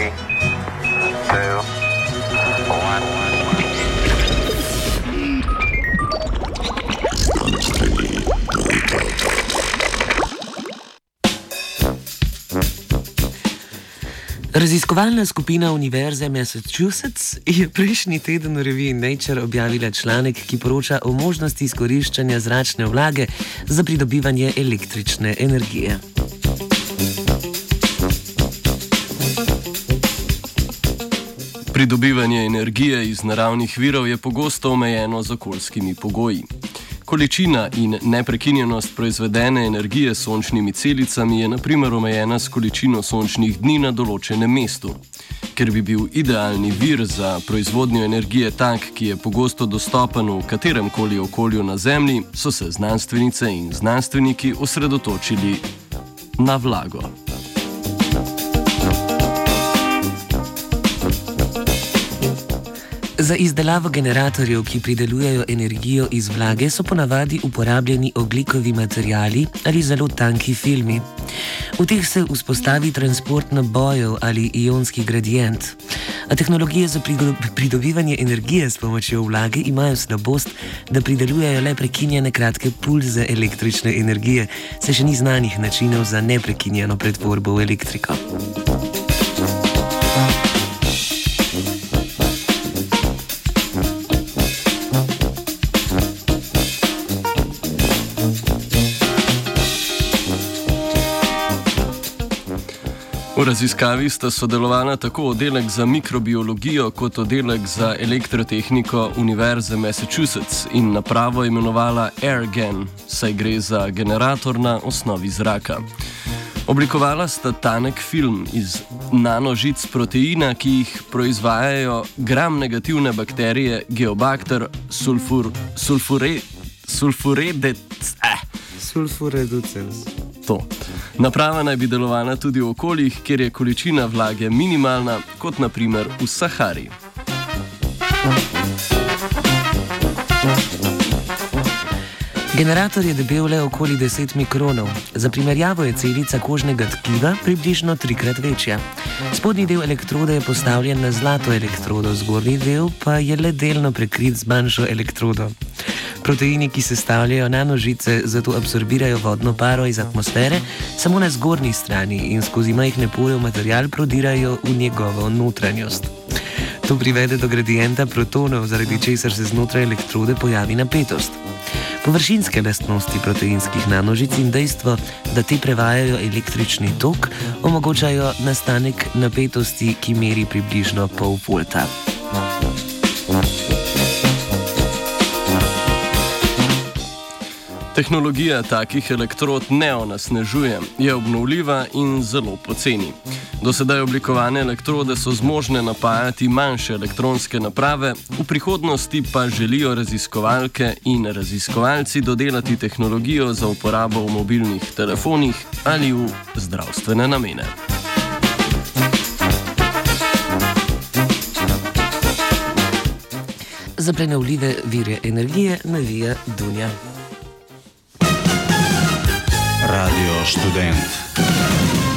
Three, two, one. Raziskovalna skupina Univerze Massachusetts je prejšnji teden v reviji Nature objavila članek, ki poroča o možnosti izkoriščanja zračne vlage za pridobivanje električne energije. Pridobivanje energije iz naravnih virov je pogosto omejeno z okoljskimi pogoji. Količina in neprekinjenost proizvedene energije s sončnimi celicami je naprimer omejena s količino sončnih dni na določenem mestu. Ker bi bil idealni vir za proizvodnjo energije tak, ki je pogosto dostopen v katerem koli okolju na Zemlji, so se znanstvenice in znanstveniki osredotočili na vlago. Za izdelavo generatorjev, ki pridelujejo energijo iz vlage, so ponavadi uporabljeni oglikovi materijali ali zelo tanki filmi. V teh se vzpostavi transport nabojev ali ionski gradient. A tehnologije za pridobivanje energije s pomočjo vlage imajo slabost, da pridelujejo le prekinjene kratke pulze električne energije, se še ni znanih načinov za neprekinjeno pretvorbo v elektriko. V raziskavi sta sodelovala tako oddelek za mikrobiologijo kot oddelek za elektrotehniko Univerze Massachusetts in napravo imenovala AirGen, saj gre za generator na osnovi zraka. Oblikovala sta tanek film iz nanožic proteina, ki jih proizvajajo gram negativne bakterije Geobacter sulfur, sulfure, sulfuredec. Eh. Sulfureducens. To. Naprava naj bi delovala tudi v okoljih, kjer je količina vlage minimalna, kot naprimer v Sahari. Generator je debel le okoli 10 mikronov. Za primerjavo je celica kožnega tkiva približno trikrat večja. Spodnji del elektrode je postavljen na zlato elektrodo, zgornji del pa je le delno prekrit z manjšo elektrodo. Proteini, ki sestavljajo nanožice, zato absorbirajo vodno paro iz atmosfere samo na zgornji strani in skozi majhne pore v material prodirajo v njegovo notranjost. To privede do gradienta protonov, zaradi česar se znotraj elektrode pojavi napetost. Površinske lastnosti proteinskih nanožic in dejstvo, da te prevajajo električni tok, omogočajo nastanek napetosti, ki meri približno pol volta. Tehnologija takih elektrod ne onasnežuje, je obnovljiva in zelo poceni. Do sedaj oblikovane elektrode so zmožne napajati manjše elektronske naprave, v prihodnosti pa želijo raziskovalke in raziskovalci dodelati tehnologijo za uporabo v mobilnih telefonih ali v zdravstvene namene. Za prenovljive vire energije navija Dunja. Radio Student.